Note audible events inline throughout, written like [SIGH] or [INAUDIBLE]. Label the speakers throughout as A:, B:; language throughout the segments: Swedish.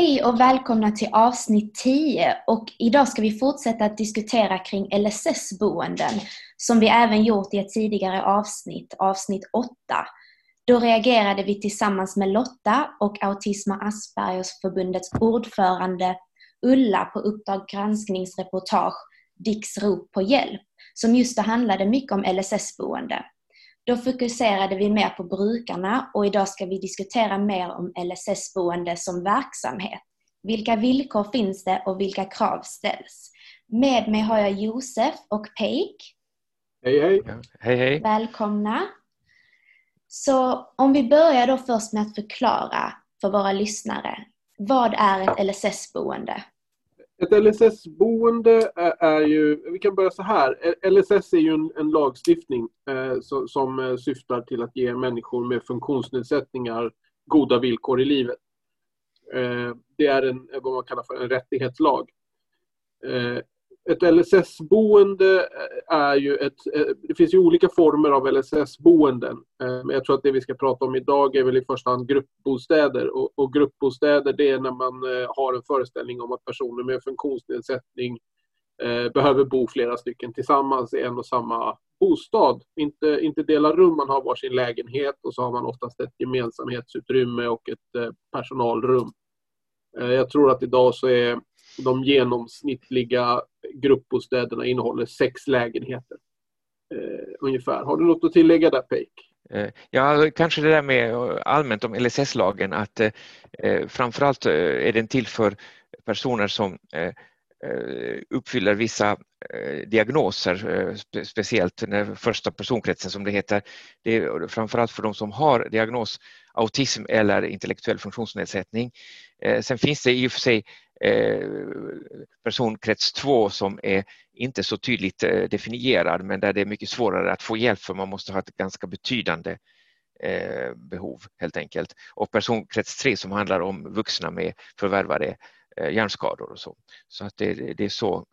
A: Hej och välkomna till avsnitt 10 och idag ska vi fortsätta att diskutera kring LSS-boenden som vi även gjort i ett tidigare avsnitt, avsnitt 8. Då reagerade vi tillsammans med Lotta och Autism och Aspergers förbundets ordförande Ulla på Uppdrag granskningsreportage Dicks rop på hjälp som just då handlade mycket om LSS-boende. Då fokuserade vi mer på brukarna och idag ska vi diskutera mer om LSS-boende som verksamhet. Vilka villkor finns det och vilka krav ställs? Med mig har jag Josef och Peik.
B: Hej hej!
C: Hej hej!
A: Välkomna! Så om vi börjar då först med att förklara för våra lyssnare. Vad är ett LSS-boende?
B: Ett LSS-boende är ju, vi kan börja så här. LSS är ju en, en lagstiftning eh, som, som syftar till att ge människor med funktionsnedsättningar goda villkor i livet. Eh, det är en, vad man kallar för en rättighetslag. Eh, ett LSS-boende eh, är ju ett... Eh, det finns ju olika former av LSS-boenden. Eh, jag tror att det vi ska prata om idag är väl i första hand gruppbostäder. Och, och gruppbostäder det är när man har en föreställning om att personer med funktionsnedsättning behöver bo flera stycken tillsammans i en och samma bostad. Inte, inte dela rum, man har varsin lägenhet och så har man oftast ett gemensamhetsutrymme och ett personalrum. Jag tror att idag så är de genomsnittliga gruppbostäderna innehåller sex lägenheter. Eh, ungefär. Har du något att tillägga där Peik?
C: Eh, ja, kanske det där med eh, allmänt om LSS-lagen att eh, eh framförallt är den till för personer som eh, uppfyller vissa diagnoser, speciellt den första personkretsen som det heter. Det är framförallt för de som har diagnos autism eller intellektuell funktionsnedsättning. Sen finns det i och för sig Eh, personkrets 2 som är inte så tydligt eh, definierad men där det är mycket svårare att få hjälp för man måste ha ett ganska betydande eh, behov helt enkelt. Och personkrets 3 som handlar om vuxna med förvärvade hjärnskador och så. Så att det, det är så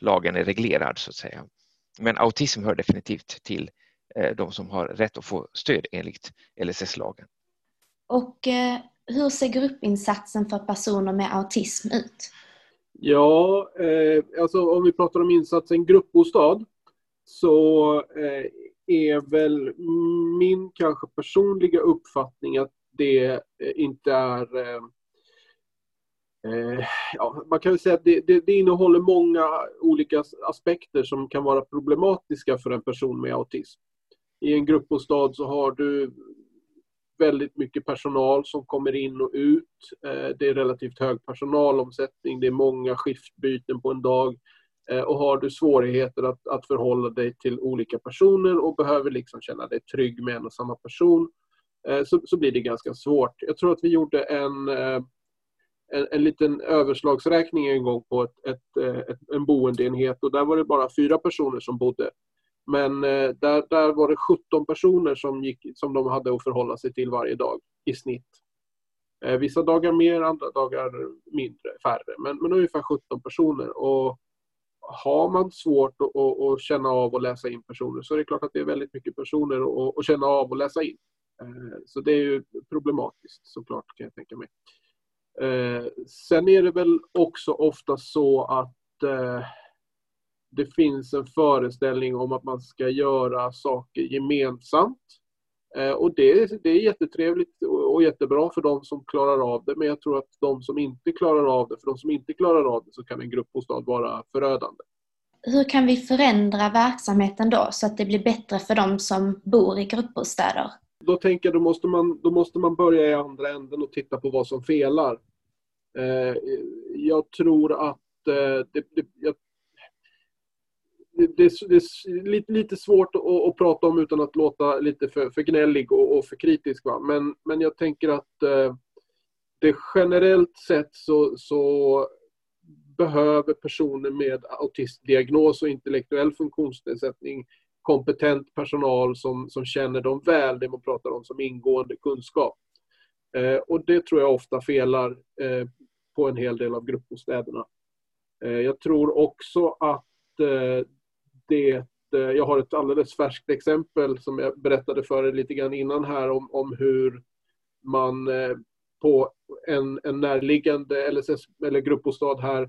C: lagen är reglerad så att säga. Men autism hör definitivt till de som har rätt att få stöd enligt LSS-lagen.
A: Och hur ser gruppinsatsen för personer med autism ut?
B: Ja, eh, alltså om vi pratar om insatsen gruppbostad så eh, är väl min kanske personliga uppfattning att det eh, inte är eh, eh, ja, man kan säga att det, det, det, innehåller många olika aspekter som kan vara problematiska för en person med autism. I en gruppbostad så har du väldigt mycket personal som kommer in och ut. Eh, det är relativt hög personalomsättning, det är många skiftbyten på en dag. Eh, och har du svårigheter att, att förhålla dig till olika personer och behöver liksom känna dig trygg med en och samma person eh, så, så blir det ganska svårt. Jag tror att vi gjorde en, en, en liten överslagsräkning en gång på ett, ett, ett, en boendeenhet och där var det bara fyra personer som bodde. Men eh, där, där var det 17 personer som, gick, som de hade att förhålla sig till varje dag i snitt. Eh, vissa dagar mer, andra dagar mindre, färre. Men, men ungefär 17 personer. Och har man svårt att, att, att, känna av och läsa in personer så är det klart att det är väldigt mycket personer att, att känna av och läsa in. Eh, så det är ju problematiskt såklart kan jag tänka mig. Eh, sen är det väl också ofta så att eh, det finns en föreställning om att man ska göra saker gemensamt. Och det, det är jättetrevligt och jättebra för de som klarar av det men jag tror att de som inte klarar av det, för de som inte klarar av det så kan en gruppbostad vara förödande.
A: Hur kan vi förändra verksamheten då så att det blir bättre för de som bor i gruppbostäder?
B: Då tänker jag då måste man, då måste man börja i andra änden och titta på vad som felar. Eh, jag tror att eh, det, det, jag, det, det, är lite, lite svårt att, att, prata om utan att låta lite för, för gnällig och, och för kritisk. Va? Men, men jag tänker att eh, det generellt sett så, så behöver personer med autismdiagnos och intellektuell funktionsnedsättning kompetent personal som, som känner dem väl, det man pratar om som ingående kunskap. Eh, och det tror jag ofta felar eh, på en hel del av gruppbostäderna. Eh, jag tror också att eh, det eh, jag har ett alldeles färskt exempel som jag berättade för er lite grann innan här om, om hur man eh, på en, en närliggande LSS eller gruppbostad här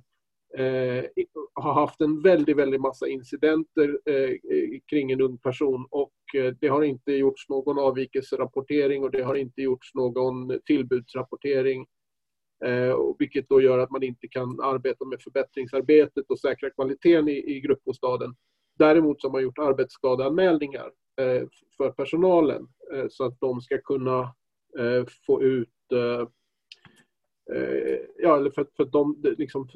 B: eh, har haft en väldigt, väldigt massa incidenter eh, kring en ung person och eh, det har inte gjorts någon avvikelserapportering och det har inte gjorts någon tillbudsrapportering. Eh, vilket då gör att man inte kan arbeta med förbättringsarbetet och säkra kvaliteten i, i gruppbostaden. Däremot så har man gjort arbetsskadeanmälningar eh, för personalen eh, så att de ska kunna eh, få ut eh, eh, ja, eller för, för att de liksom,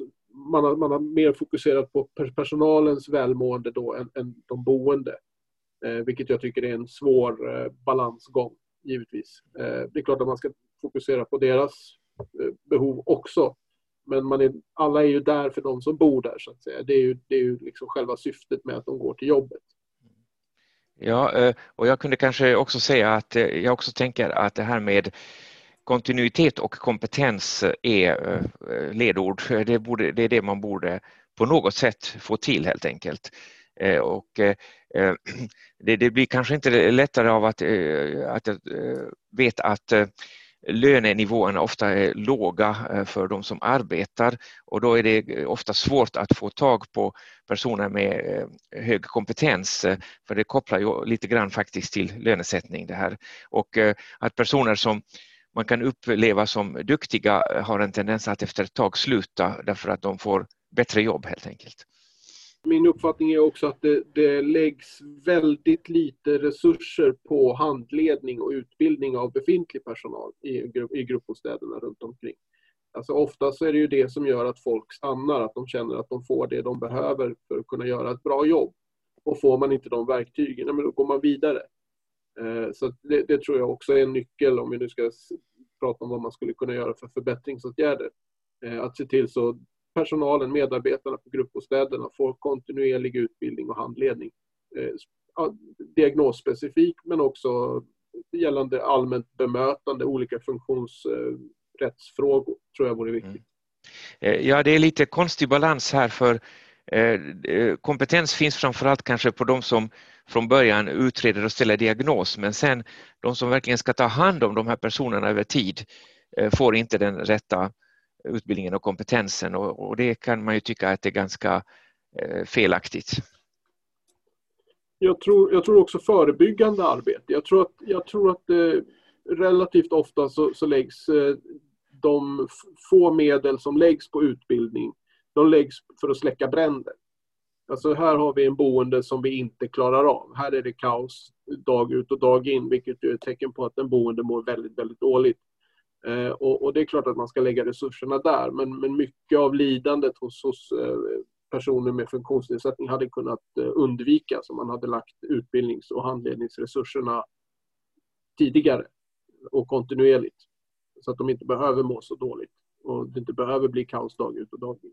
B: man har, man har mer fokuserat på personalens välmående då än, än de boende. Eh, vilket jag tycker är en svår eh, balansgång, givetvis. Eh, det är klart att man ska fokusera på deras eh, behov också. Men man är, alla är ju där för de som bor där, så att säga. Det är ju, det är ju liksom själva syftet med att de går till jobbet.
C: Ja, eh, och jag kunde kanske också säga att eh, jag också tänker att det här med kontinuitet och kompetens eh, är ledord. Det, borde, det är det man borde på något sätt få till helt enkelt. Och [CLEARS THROAT] det, det blir kanske inte lättare av att, att jag vet att lönenivåerna ofta är låga eh, för de som arbetar och då är det eh, ofta svårt att få tag på personer med eh, hög kompetens för det kopplar ju lite grann faktiskt till lönesättning det här. Och att personer som man kan uppleva som duktiga har en tendens att efter ett tag sluta därför att de får bättre jobb helt enkelt.
B: Min uppfattning är också att det, det läggs väldigt lite resurser på handledning och utbildning av befintlig personal i, i gruppbostäderna runt omkring. Alltså ofta så är det ju det som gör att folk stannar, att de känner att de får det de behöver för att kunna göra ett bra jobb. Och får man inte de verktygen, då går man vidare. Eh, så det, det, tror jag också är en nyckel om vi nu ska prata om vad man skulle kunna göra för förbättringsåtgärder. Eh, att se till så personalen, medarbetarna på gruppbostäderna får kontinuerlig utbildning och handledning. Eh, diagnosspecifik men också gällande allmänt bemötande, olika funktionsrättsfrågor eh, tror jag vore viktigt.
C: Mm. Eh, ja, det är lite konstig balans här för eh, kompetens finns framförallt kanske på de som från början utreder och ställer diagnos men sen de som verkligen ska ta hand om de här personerna över tid får inte den rätta utbildningen och kompetensen och, det kan man ju tycka att det är ganska eh, felaktigt.
B: Jag tror, jag tror också förebyggande arbete. Jag tror att, jag tror att eh, relativt ofta så, så läggs eh, de få medel som läggs på utbildning, de läggs för att släcka bränder. Alltså här har vi en boende som vi inte klarar av. Här är det kaos dag ut och dag in, vilket är ett tecken på att den boende mår väldigt, väldigt dåligt. Eh, och, och, det är klart att man ska lägga resurserna där, men, men mycket av lidandet hos, hos eh, personer med funktionsnedsättning hade kunnat eh, undvikas om man hade lagt utbildnings och handledningsresurserna tidigare och kontinuerligt. Så att de inte behöver må så dåligt och det inte behöver bli kaos dag ut och dag in.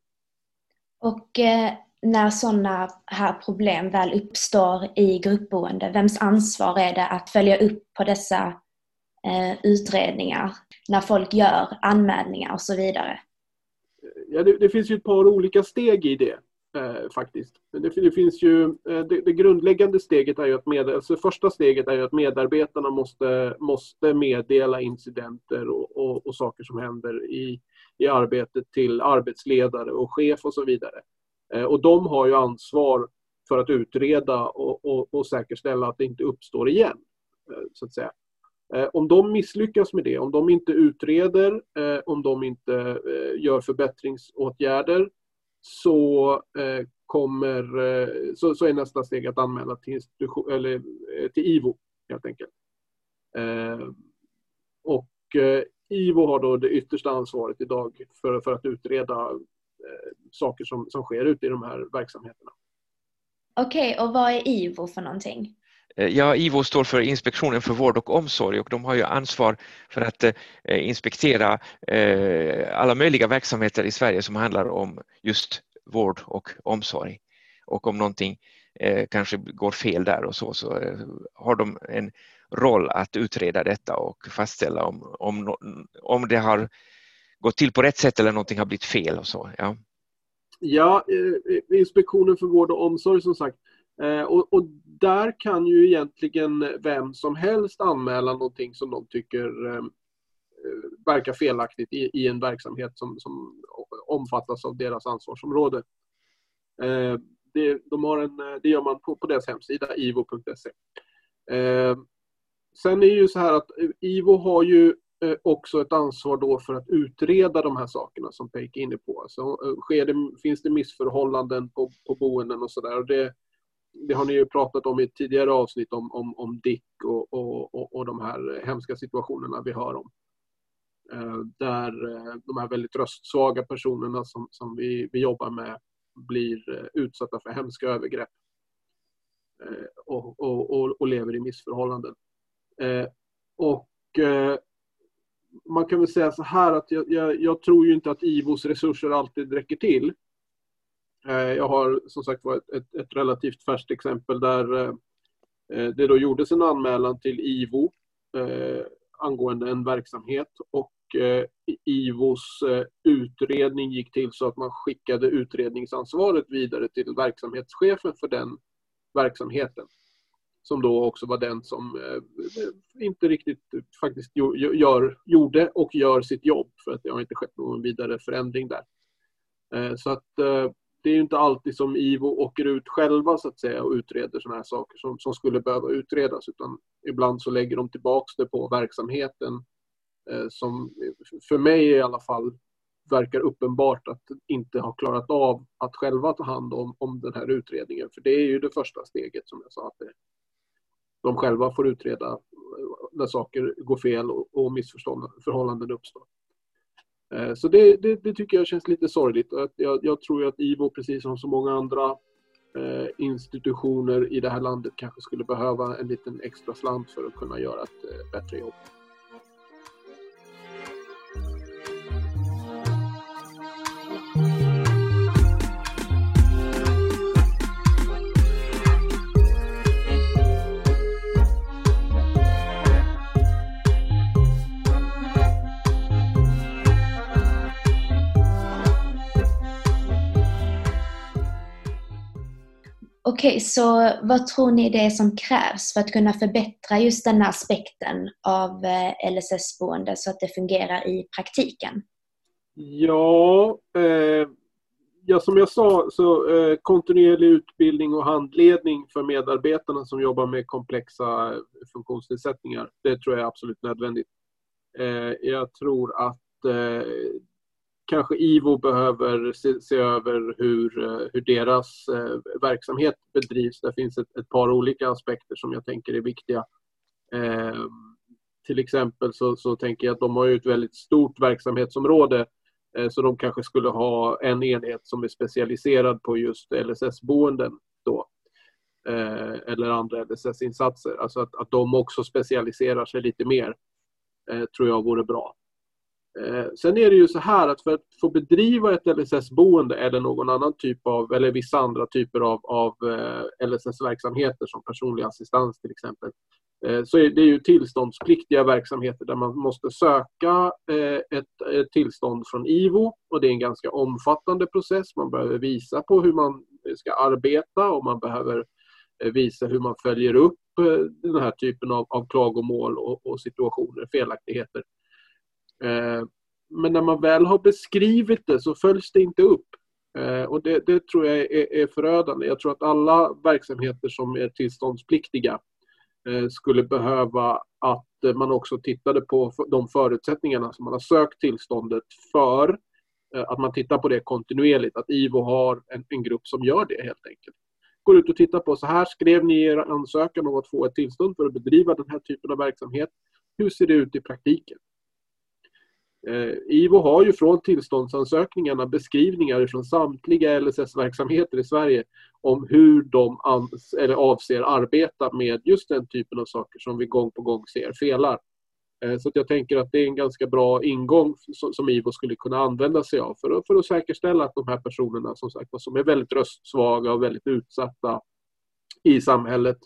A: Och eh, när sådana här problem väl uppstår i gruppboende, vems ansvar är det att följa upp på dessa Eh, utredningar när folk gör anmälningar och så vidare?
B: Ja, det, det finns ju ett par olika steg i det eh, faktiskt. Det, det, finns ju, eh, det, det, grundläggande steget är ju att med, alltså första steget är ju att medarbetarna måste, måste meddela incidenter och, och, och saker som händer i, i arbetet till arbetsledare och chef och så vidare. Eh, och de har ju ansvar för att utreda och, och, och säkerställa att det inte uppstår igen. Eh, så att säga. Eh, om de misslyckas med det, om de inte utreder, eh, om de inte eh, gör förbättringsåtgärder så, kommer, så, så är nästa steg att anmäla till, institution, eller, till IVO helt enkelt. Och IVO har då det yttersta ansvaret idag för, för att utreda saker som, som sker ute i de här verksamheterna.
A: Okej, okay, och vad är IVO för någonting?
C: Eh, ja, IVO står för Inspektionen för vård och omsorg och de har ju ansvar för att eh, inspektera eh, alla möjliga verksamheter i Sverige som handlar om just vård och omsorg. Och om någonting kanske går fel där och så, så har de en roll att utreda detta och fastställa om, om, om det har gått till på rätt sätt eller någonting har blivit fel och så. Ja,
B: ja Inspektionen för vård och omsorg som sagt. Eh, och, och, där kan ju egentligen vem som helst anmäla någonting som de tycker eh, verkar felaktigt i, i en verksamhet som, som, omfattas av deras ansvarsområde. Eh, det, de har en, det gör man på, på deras hemsida, ivo.se. Sen är det ju så här att IVO har ju också ett ansvar då för att utreda de här sakerna som Peik är inne på. Alltså, sker det, finns det missförhållanden på, på boenden och sådär. Det, det har ni ju pratat om i ett tidigare avsnitt om, om, om Dick och, och, och, och de här hemska situationerna vi hör om. Eh, där eh, de här väldigt röstsvaga personerna som, som vi, vi jobbar med blir eh, utsatta för hemska övergrepp eh, och, och, och, lever i missförhållanden. Och man kan väl säga så här att jag, jag, jag, tror ju inte att IVOs resurser alltid räcker till. Eh, jag har som sagt var ett, ett, relativt färskt exempel där eh, eh, det då gjordes en anmälan till IVO angående en verksamhet och IVOs utredning gick till så att man skickade utredningsansvaret vidare till verksamhetschefen för den verksamheten som då också var den som inte riktigt faktiskt gör, gjorde och gör sitt jobb för att det har inte skett någon vidare förändring där. Så att det är inte alltid som IVO åker ut själva så att säga och utreder sådana här saker som, som skulle behöva utredas utan ibland så lägger de tillbaks det på verksamheten eh, som för mig i alla fall verkar uppenbart att inte ha klarat av att själva ta hand om, om den här utredningen. För det är ju det första steget som jag sa, att det, de själva får utreda eh, när saker går fel och missförhållanden uppstår. Eh, så det, det, det, tycker jag känns lite sorgligt. Jag, jag tror att IVO, precis som så många andra eh, institutioner i det här landet, kanske skulle behöva en liten extra slant för att kunna göra ett eh, bättre jobb.
A: Okej, okay, så vad tror ni det är som krävs för att kunna förbättra just den här aspekten av eh, LSS-boende så att det fungerar i praktiken?
B: Ja, eh, ja som jag sa, så eh, kontinuerlig utbildning och handledning för medarbetarna som jobbar med komplexa eh, funktionsnedsättningar, det tror jag är absolut nödvändigt. Eh, jag tror att eh, kanske IVO behöver se, se över hur, eh, hur deras eh, verksamhet bedrivs. Det finns ett, ett, par olika aspekter som jag tänker är viktiga. Eh, till exempel så, så tänker jag att de har ju ett väldigt stort verksamhetsområde eh, så de kanske skulle ha en enhet som är specialiserad på just LSS-boenden då. Eh, eller andra LSS-insatser. Alltså att, att de också specialiserar sig lite mer eh, tror jag vore bra. Eh, sen är det ju så här att för att få bedriva ett LSS-boende eller någon annan typ av, eller vissa andra typer av, av eh, LSS-verksamheter som personlig assistans till exempel, eh, så är det ju tillståndspliktiga verksamheter där man måste söka eh, ett, ett tillstånd från IVO och det är en ganska omfattande process. Man behöver visa på hur man ska arbeta och man behöver eh, visa hur man följer upp eh, den här typen av, av klagomål och, och situationer, felaktigheter. Eh, men när man väl har beskrivit det så följs det inte upp. Eh, och det, det tror jag är, är, förödande. Jag tror att alla verksamheter som är tillståndspliktiga eh, skulle behöva att man också tittade på de förutsättningarna som man har sökt tillståndet för. Att man tittar på det kontinuerligt, att IVO har en, en grupp som gör det helt enkelt. Går ut och tittar på, så här skrev ni i er ansökan om att få ett tillstånd för att bedriva den här typen av verksamhet. Hur ser det ut i praktiken? Eh, IVO har ju från tillståndsansökningarna beskrivningar från samtliga LSS-verksamheter i Sverige om hur de eller avser arbeta med just den typen av saker som vi gång på gång ser felar. Eh, så jag tänker att det är en ganska bra ingång som IVO skulle kunna använda sig av för att, för att säkerställa att de här personerna som sagt som är väldigt röstsvaga och väldigt utsatta i samhället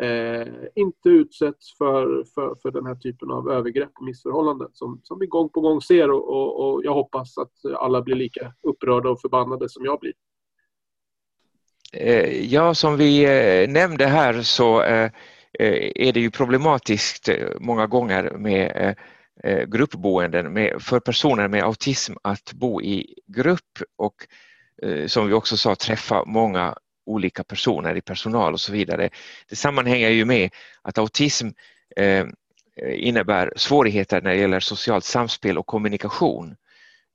B: eh, inte utsätts för, för, för den här typen av övergrepp och missförhållanden som, som vi gång på gång ser och, och, och jag hoppas att alla blir lika upprörda och förbannade som jag blir.
C: Eh, ja, som vi eh, nämnde här så eh, är det ju problematiskt många gånger med gruppboenden med, för personer med autism att bo i grupp och som vi också sa träffa många olika personer i personal och så vidare. Det sammanhänger ju med att autism eh, innebär svårigheter när det gäller socialt samspel och kommunikation.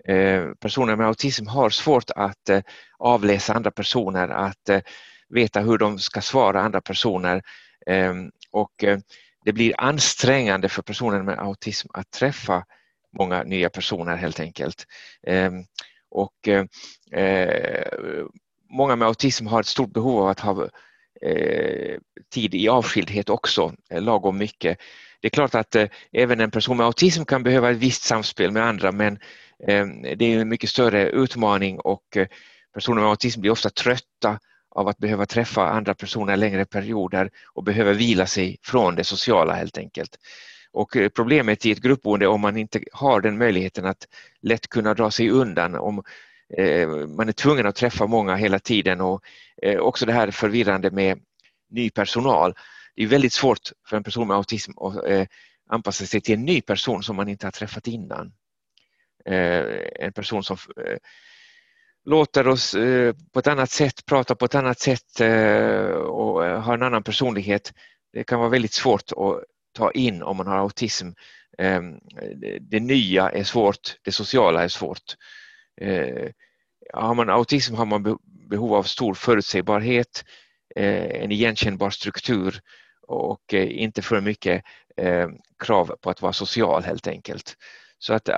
C: Eh, personer med autism har svårt att eh, avläsa andra personer, att eh, veta hur de ska svara andra personer ehm, och eh, det blir ansträngande för personer med autism att träffa många nya personer helt enkelt. Ehm, och eh, många med autism har ett stort behov av att ha eh, tid i avskildhet också, eh, lagom mycket. Det är klart att eh, även en person med autism kan behöva ett visst samspel med andra men eh, det är en mycket större utmaning och eh, personer med autism blir ofta trötta av att behöva träffa andra personer längre perioder och behöver vila sig från det sociala helt enkelt. Och eh, problemet i ett gruppboende om man inte har den möjligheten att lätt kunna dra sig undan, om Eh, man är tvungen att träffa många hela tiden och eh, också det här förvirrande med ny personal. Det är väldigt svårt för en person med autism att eh, anpassa sig till en ny person som man inte har träffat innan. En person som låter oss på ett annat sätt, prata på ett annat sätt och har en annan personlighet. Det kan vara väldigt svårt att ta in om man har autism. Ehm, det nya är svårt, det sociala är svårt. Eh, har man autism har man behov av stor förutsägbarhet, eh, en igenkännbar struktur och eh, inte för mycket eh, krav på att vara social helt enkelt. Så att det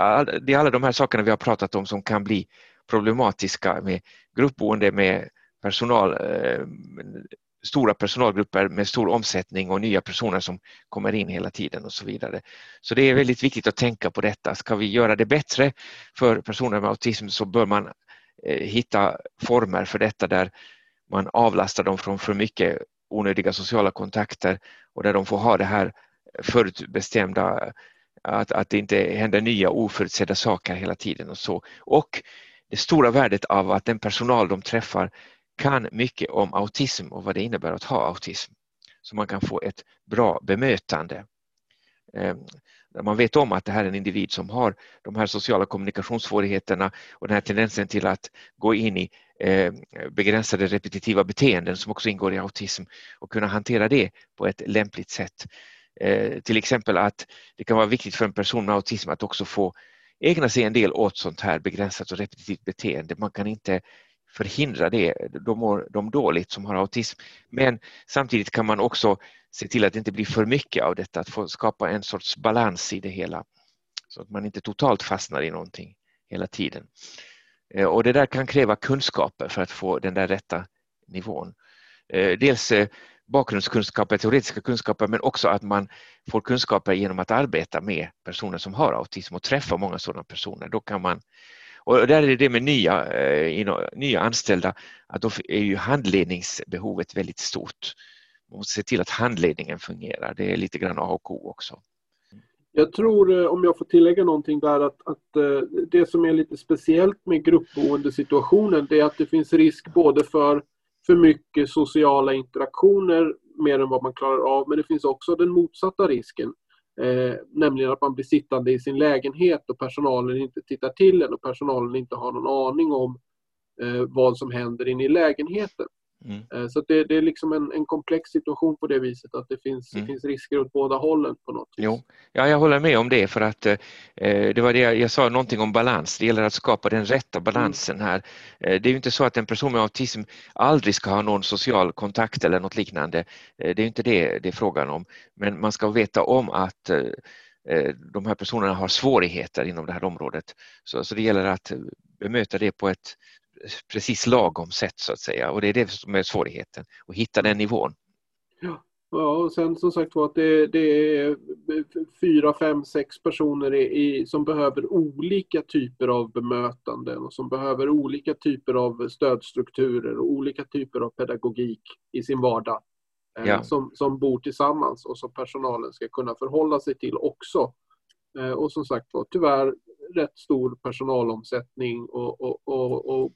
C: är alla de här sakerna vi har pratat om som kan bli problematiska med gruppboende med personal, eh, stora personalgrupper med stor omsättning och nya personer som kommer in hela tiden och så vidare. Så det är väldigt viktigt att tänka på detta. Ska vi göra det bättre för personer med autism så bör man eh, hitta former för detta där man avlastar dem från för mycket onödiga sociala kontakter och där de får ha det här förutbestämda att, att det inte händer nya oförutsedda saker hela tiden och så. Och det stora värdet av att den personal de träffar kan mycket om autism och vad det innebär att ha autism. Så man kan få ett bra bemötande. Ehm, man vet om att det här är en individ som har de här sociala kommunikationssvårigheterna och den här tendensen till att gå in i ehm, begränsade repetitiva beteenden som också ingår i autism och kunna hantera det på ett lämpligt sätt. Ehm, till exempel att det kan vara viktigt för en person med autism att också få ägna sig en del åt sånt här begränsat och repetitivt beteende. Man kan inte förhindra det. Då mår de dåligt som har autism. Men samtidigt kan man också se till att det inte blir för mycket av detta, att få skapa en sorts balans i det hela. Så att man inte totalt fastnar i någonting hela tiden. Eh, och det där kan kräva kunskaper för att få den där rätta nivån. Eh, dels eh, bakgrundskunskaper, teoretiska kunskaper, men också att man får kunskaper genom att arbeta med personer som har autism och träffa många sådana personer. Då kan man, och där är det det med nya, eh, nya anställda, att då är ju handledningsbehovet väldigt stort. Man måste se till att handledningen fungerar, det är lite grann A och O också.
B: Jag tror, eh, om jag får tillägga någonting där, att, att eh, det som är lite speciellt med gruppboendesituationen det är att det finns risk både för för mycket sociala interaktioner mer än vad man klarar av, men det finns också den motsatta risken. Eh, nämligen att man blir sittande i sin lägenhet och personalen inte tittar till en och personalen inte har någon aning om eh, vad som händer inne i lägenheten. Mm. Eh, så det, det, är liksom en, en, komplex situation på det viset att det finns, mm. det finns risker åt båda hållen på något vis.
C: Jo, ja, jag håller med om det för att eh, det var det jag, jag, sa någonting om balans. Det gäller att skapa den rätta balansen här. Eh, det är ju inte så att en person med autism aldrig ska ha någon social kontakt eller något liknande. Eh, det är inte det det är frågan om. Men man ska veta om att eh, eh, de här personerna har svårigheter inom det här området. Så, så det gäller att bemöta det på ett precis lagom sätt så att säga och det är det som är svårigheten, att hitta den nivån.
B: Ja, och sen som sagt var att det, det, är fyra, fem, sex personer i, som behöver olika typer av bemötanden och som behöver olika typer av stödstrukturer och olika typer av pedagogik i sin vardag. Eh, ja. som, som bor tillsammans och som personalen ska kunna förhålla sig till också. Eh, och som sagt var, tyvärr rätt stor personalomsättning och, och, och, och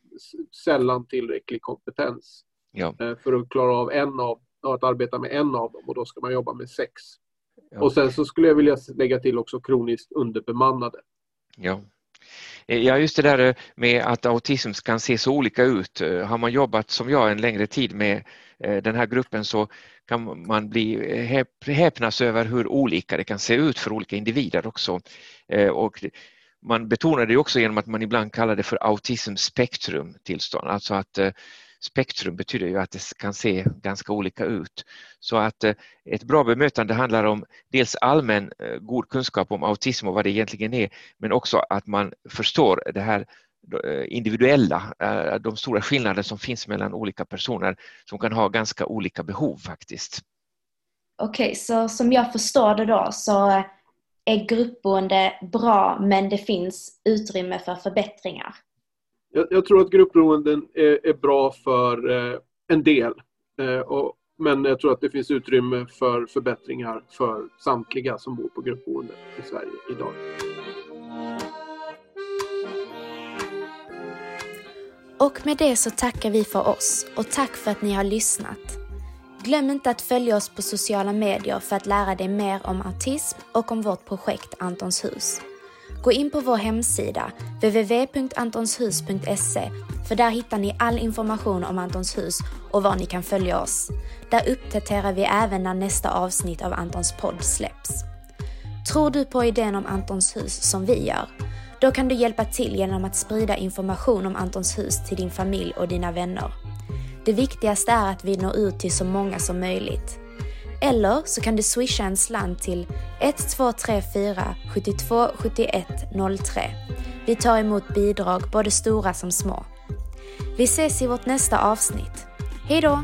B: sällan tillräcklig kompetens ja. Eh, för att klara av en av, att arbeta med en av dem och då ska man jobba med sex. Ja. Och sen så skulle jag vilja lägga till också kroniskt underbemannade.
C: Ja. Eh, ja, just det där med att autism kan se så olika ut. Har man jobbat som jag en längre tid med den här gruppen så kan man bli häpnas över hur olika det kan se ut för olika individer också. Och man betonar det också genom att man ibland kallar det för autism spektrum tillstånd, alltså att eh, spektrum betyder ju att det kan se ganska olika ut. Så att eh, ett bra bemötande handlar om dels allmän eh, god kunskap om autism och vad det egentligen är, men också att man förstår det här individuella, de stora skillnader som finns mellan olika personer som kan ha ganska olika behov faktiskt.
A: Okej, okay, så som jag förstår det då så är gruppboende bra men det finns utrymme för förbättringar?
B: Jag, jag tror att gruppboenden är, är bra för eh, en del. Eh, och, men jag tror att det finns utrymme för förbättringar för samtliga som bor på gruppboende i Sverige idag.
A: Och med det så tackar vi för oss och tack för att ni har lyssnat. Glöm inte att följa oss på sociala medier för att lära dig mer om autism och om vårt projekt Antons hus. Gå in på vår hemsida www.antonshus.se för där hittar ni all information om Antons hus och var ni kan följa oss. Där uppdaterar vi även när nästa avsnitt av Antons podd släpps. Tror du på idén om Antons hus som vi gör? Då kan du hjälpa till genom att sprida information om Antons hus till din familj och dina vänner. Det viktigaste är att vi når ut till så många som möjligt. Eller så kan du swisha en slant till 1234 72 71 03. Vi tar emot bidrag både stora som små. Vi ses i vårt nästa avsnitt. Hejdå!